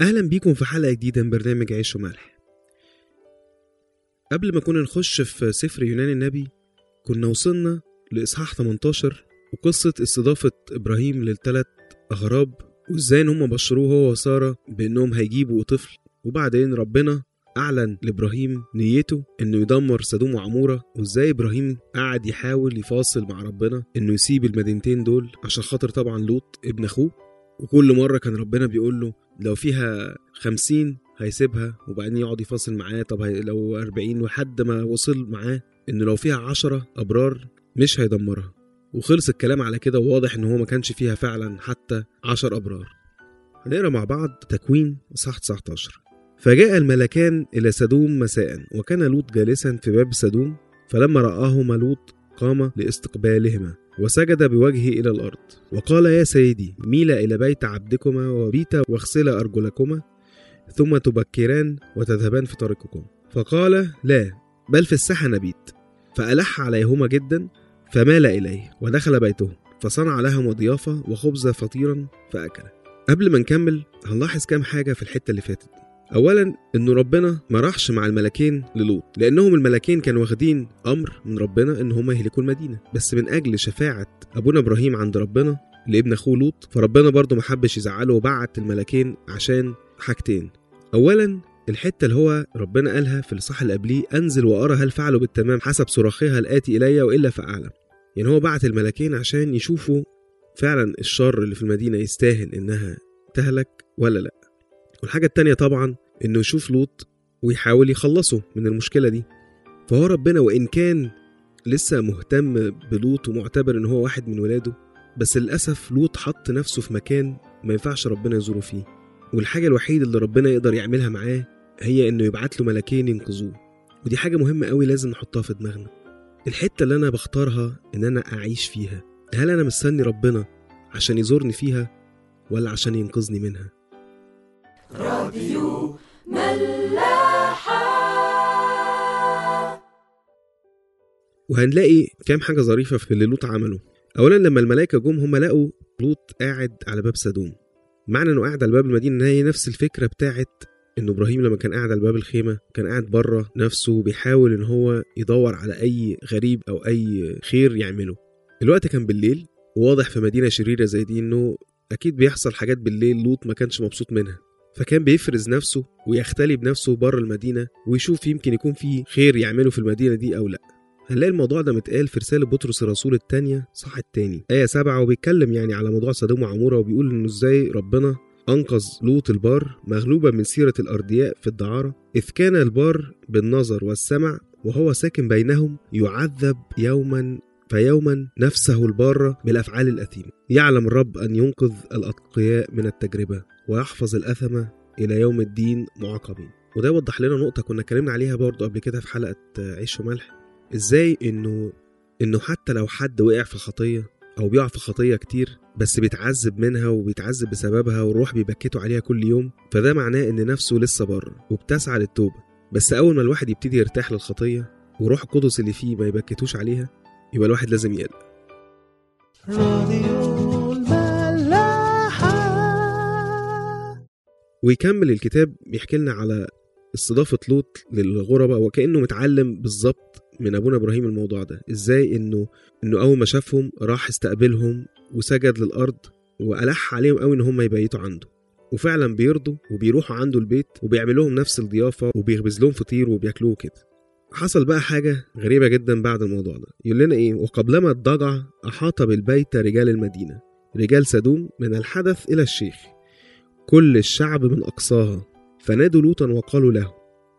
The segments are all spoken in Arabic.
أهلا بيكم في حلقة جديدة من برنامج عيش وملح. قبل ما كنا نخش في سفر يونان النبي كنا وصلنا لإصحاح 18 وقصة استضافة إبراهيم للثلاث أغراب وإزاي إن هم بشروه هو وسارة بإنهم هيجيبوا طفل. وبعدين ربنا أعلن لإبراهيم نيته إنه يدمر سدوم وعمورة وإزاي إبراهيم قعد يحاول يفاصل مع ربنا إنه يسيب المدينتين دول عشان خاطر طبعا لوط ابن أخوه. وكل مرة كان ربنا بيقول له لو فيها خمسين هيسيبها وبعدين يقعد يفاصل معاه. طب لو أربعين لحد ما وصل معاه إنه لو فيها عشرة أبرار مش هيدمرها. وخلص الكلام على كده وواضح إن هو ما كانش فيها فعلا حتى عشر أبرار. هنقرأ مع بعض تكوين إصحاح 19 فجاء الملكان إلى سدوم مساء وكان لوط جالسا في باب سدوم فلما رآهما لوط قام لاستقبالهما وسجد بوجهه إلى الأرض. وقال يا سيدي ميلا إلى بيت عبدكما وبيتا واغسلا أرجلكما ثم تبكران وتذهبان في طريقكم. فقال لا بل في الساحة نبيت. فألح عليهما جدا فمال إليه ودخل بيته فصنع لهم ضيافة وخبز فطيرا فأكل. قبل ما نكمل هنلاحظ كام حاجة في الحتة اللي فاتت. اولا إنه ربنا ما راحش مع الملكين للوط لأنهم الملكين كانوا واخدين أمر من ربنا إن هم يهلكوا المدينة. بس من أجل شفاعة أبونا إبراهيم عند ربنا لابن أخوه لوط فربنا برضه ما حبش يزعله وبعت الملكين عشان حاجتين. اولا الحتة اللي هو ربنا قالها في الاصحاح اللي قبليه أنزل وأرى هل فعلوا بالتمام حسب صراخها الآتي إلي والا فأعلم. يعني هو بعت الملكين عشان يشوفوا فعلا الشر اللي في المدينة يستاهل إنها تهلك ولا لأ. والحاجة التانية طبعا إنه يشوف لوط ويحاول يخلصه من المشكلة دي. فهو ربنا وإن كان لسه مهتم بلوط ومعتبر إن هو واحد من ولاده بس للأسف لوط حط نفسه في مكان ما ينفعش ربنا يزوره فيه. والحاجة الوحيدة اللي ربنا يقدر يعملها معاه هي إنه يبعت له ملكين ينقذوه. ودي حاجة مهمة قوي لازم نحطها في دماغنا. الحتة اللي أنا بختارها إن أنا أعيش فيها هل أنا مستني ربنا عشان يزورني فيها ولا عشان ينقذني منها؟ راديو ملاحة. وهنلاقي كام حاجة ظريفة في اللي لوط عمله. أولا لما الملائكة جم هم لقوا لوط قاعد على باب سدوم. معنى إنه قاعد على باب المدينة إن هي نفس الفكرة بتاعت إنه إبراهيم لما كان قاعد على باب الخيمة كان قاعد بره نفسه بيحاول إن هو يدور على أي غريب أو أي خير يعمله. الوقت كان بالليل وواضح في مدينة شريرة زي دي إنه أكيد بيحصل حاجات بالليل لوط ما كانش مبسوط منها. فكان بيفرز نفسه ويختلي بنفسه بره المدينة ويشوف يمكن يكون في خير يعمله في المدينة دي أو لأ. هنلاقي الموضوع ده متقال في رسالة بطرس الرسول الثانية صح التاني. آية سبعة وبيتكلم يعني على موضوع سدوم وعمورة وبيقول إنه إزاي ربنا أنقذ لوط البار مغلوبا من سيرة الأردياء في الدعارة. إذ كان البار بالنظر والسمع وهو ساكن بينهم يعذب يوما فيوما نفسه البارة بالأفعال الأثيمة. يعلم الرب أن ينقذ الأتقياء من التجربة. ويحفظ الأثمة إلى يوم الدين معاقبين وده يوضح لنا نقطة كنا اتكلمنا عليها برضو قبل كده في حلقة عيش وملح. إزاي إنه إنه حتى لو حد وقع في خطية أو بيقع في خطية كتير بس بيتعذب منها وبيتعذب بسببها والروح بيبكته عليها كل يوم فده معناه إن نفسه لسه بره وبتسعى للتوبة. بس أول ما الواحد يبتدي يرتاح للخطية وروح القدس اللي فيه ما يبكتوش عليها يبقى الواحد لازم يقلق. ويكمل الكتاب بيحكي لنا على استضافة لوط للغرباء وكأنه متعلم بالظبط من أبونا إبراهيم الموضوع ده. إزاي إنه إنه أول ما شافهم راح استقبلهم وسجد للأرض وألح عليهم قوي إن هم يبيتوا عنده. وفعلا بيرضوا وبيروحوا عنده البيت وبيعمل لهم نفس الضيافة وبيخبز لهم فطير وبياكلوه كده. حصل بقى حاجة غريبة جدا بعد الموضوع ده. يقول لنا إيه؟ وقبلما الضجع أحاط بالبيت رجال المدينة رجال سدوم من الحدث إلى الشيخ. كل الشعب من أقصاها. فنادوا لوطا وقالوا له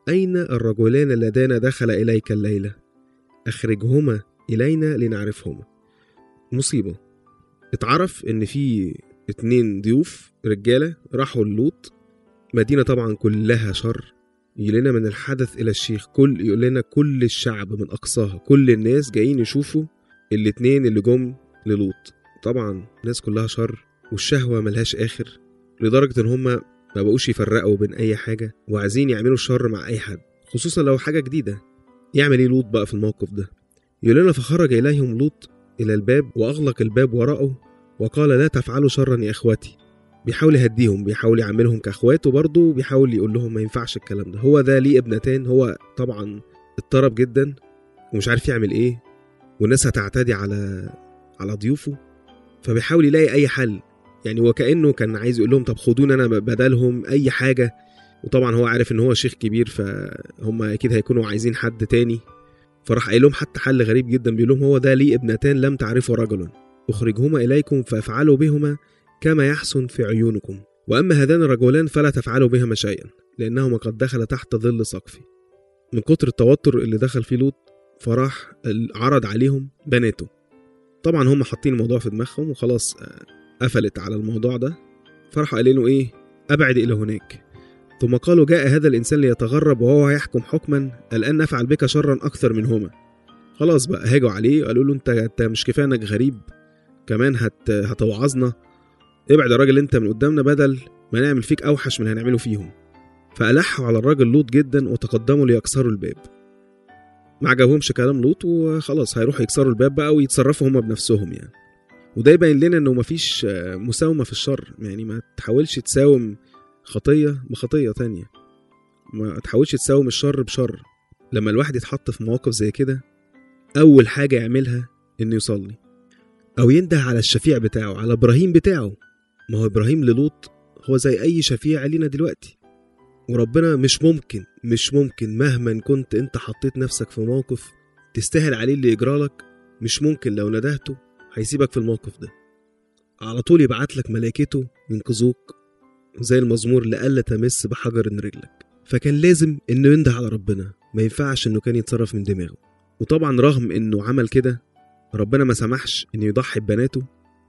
أين الرجلان اللذان دخل إليك الليلة؟ أخرجهما إلينا لنعرفهما. مصيبة. اتعرف إن في اتنين ضيوف رجالة راحوا للوط. مدينة طبعا كلها شر. يقول لنا من الحدث إلى الشيخ كل يقول لنا كل الشعب من أقصاها كل الناس جايين يشوفوا الاتنين اللي جم للوط. طبعا الناس كلها شر والشهوة ملهاش آخر. لدرجة إن هما ما بقوش يفرقوا بين أي حاجة وعايزين يعملوا الشر مع أي حد خصوصا لو حاجة جديدة. يعمل إيه لوط بقى في الموقف ده؟ يقول لنا فخرج إليهم لوط إلى الباب وأغلق الباب وراءه وقال لا تفعلوا شرا يا إخوتي بيحاول يهديهم بيحاول يعملهم كاخوات وبرضه بيحاول يقول لهم ما ينفعش الكلام ده. هو ده ليه ابنتان؟ هو طبعا اضطرب جدا ومش عارف يعمل إيه والناس هتعتدي على على ضيوفه. فبيحاول يلاقي أي حل. يعني وكانه كان عايز يقول لهم طب خدوني أنا بدلهم أي حاجة. وطبعا هو عارف إن هو شيخ كبير فهم أكيد هيكونوا عايزين حد تاني. فراح قايل لهم حتى حل غريب جدا بيقول لهم هو ده لي ابنتان لم تعرفوا رجلا. أخرجهما إليكم فافعلوا بهما كما يحسن في عيونكم. وأما هذان الرجلان فلا تفعلوا بهما شيئا لأنهما قد دخل تحت ظل سقفي. من كتر التوتر اللي دخل فيه لوط فراح عرض عليهم بناته. طبعا هم حاطين الموضوع في دماغهم وخلاص قفلت على الموضوع ده فراحوا قايلين له إيه أبعد إلى هناك. ثم قالوا جاء هذا الإنسان ليتغرب وهو يحكم حكما الآن نفعل بك شرا أكثر منهما. خلاص بقى هاجوا عليه قالوا له أنت أنت مش كفاية إنك غريب كمان هت هتوعظنا. ابعد الراجل أنت من قدامنا بدل ما نعمل فيك أوحش من اللي هنعمله فيهم. فألحوا على الراجل لوط جدا وتقدموا ليكسروا الباب. ما عجبهمش كلام لوط وخلاص هيروحوا يكسروا الباب بقى ويتصرفوا هما بنفسهم يعني. وده يبين لنا إنه مفيش مساومة في الشر. يعني ما تحاولش تساوم خطية بخطية تانية. ما تحاولش تساوم الشر بشر. لما الواحد يتحط في مواقف زي كده أول حاجة يعملها إنه يصلي. أو ينده على الشفيع بتاعه على إبراهيم بتاعه. ما هو إبراهيم للوط هو زي أي شفيع لينا دلوقتي. وربنا مش ممكن مش ممكن مهما كنت أنت حطيت نفسك في موقف تستاهل عليه اللي يجرالك مش ممكن لو ندهته هيسيبك في الموقف ده. على طول يبعت لك ملائكته ينقذوك زي المزمور لألا تمس بحجر رجلك. فكان لازم إنه ينده على ربنا ما ينفعش إنه كان يتصرف من دماغه. وطبعا رغم إنه عمل كده ربنا ما سمحش إنه يضحي ببناته.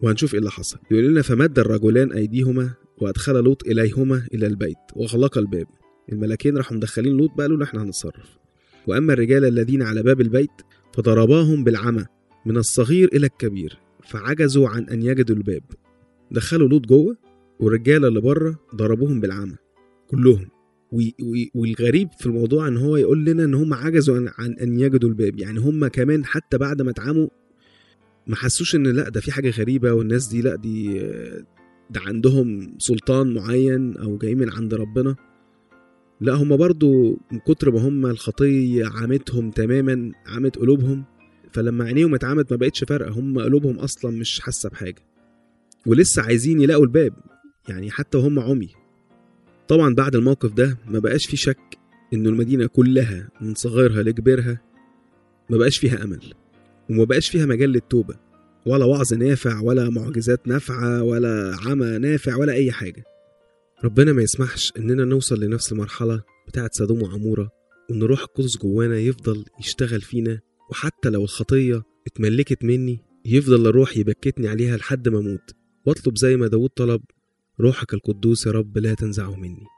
وهنشوف إيه اللي حصل. يقول لنا فمد الرجلان أيديهما وأدخل لوط إليهما إلى البيت وغلق الباب. الملاكين راحوا مدخلين لوط بقى له إحنا هنتصرف. وأما الرجال الذين على باب البيت فضرباهم بالعمى. من الصغير إلى الكبير فعجزوا عن أن يجدوا الباب. دخلوا لوط جوه والرجالة اللي بره ضربوهم بالعمى كلهم. والغريب في الموضوع إن هو يقول لنا إن هم عجزوا عن, أن يجدوا الباب. يعني هم كمان حتى بعد ما اتعموا ما حسوش إن لأ ده في حاجة غريبة والناس دي لأ دي ده عندهم سلطان معين أو جاي من عند ربنا. لأ هم برضو من كتر ما هم الخطية عامتهم تماما عامت قلوبهم فلما عينيهم اتعمت ما بقتش فارقة. هم قلوبهم أصلا مش حاسة بحاجة. ولسه عايزين يلاقوا الباب. يعني حتى وهم عمي. طبعا بعد الموقف ده ما بقاش في شك إنه المدينة كلها من صغيرها لكبيرها ما بقاش فيها أمل. وما بقاش فيها مجال للتوبة. ولا وعظ نافع ولا معجزات نافعة ولا عمى نافع ولا أي حاجة. ربنا ما يسمحش إننا نوصل لنفس المرحلة بتاعة سدوم وعمورة وإن روح القدس جوانا يفضل يشتغل فينا وحتى لو الخطية اتملكت مني يفضل الروح يبكتني عليها لحد ما أموت. واطلب زي ما داود طلب روحك القدوس يا رب لا تنزعه مني.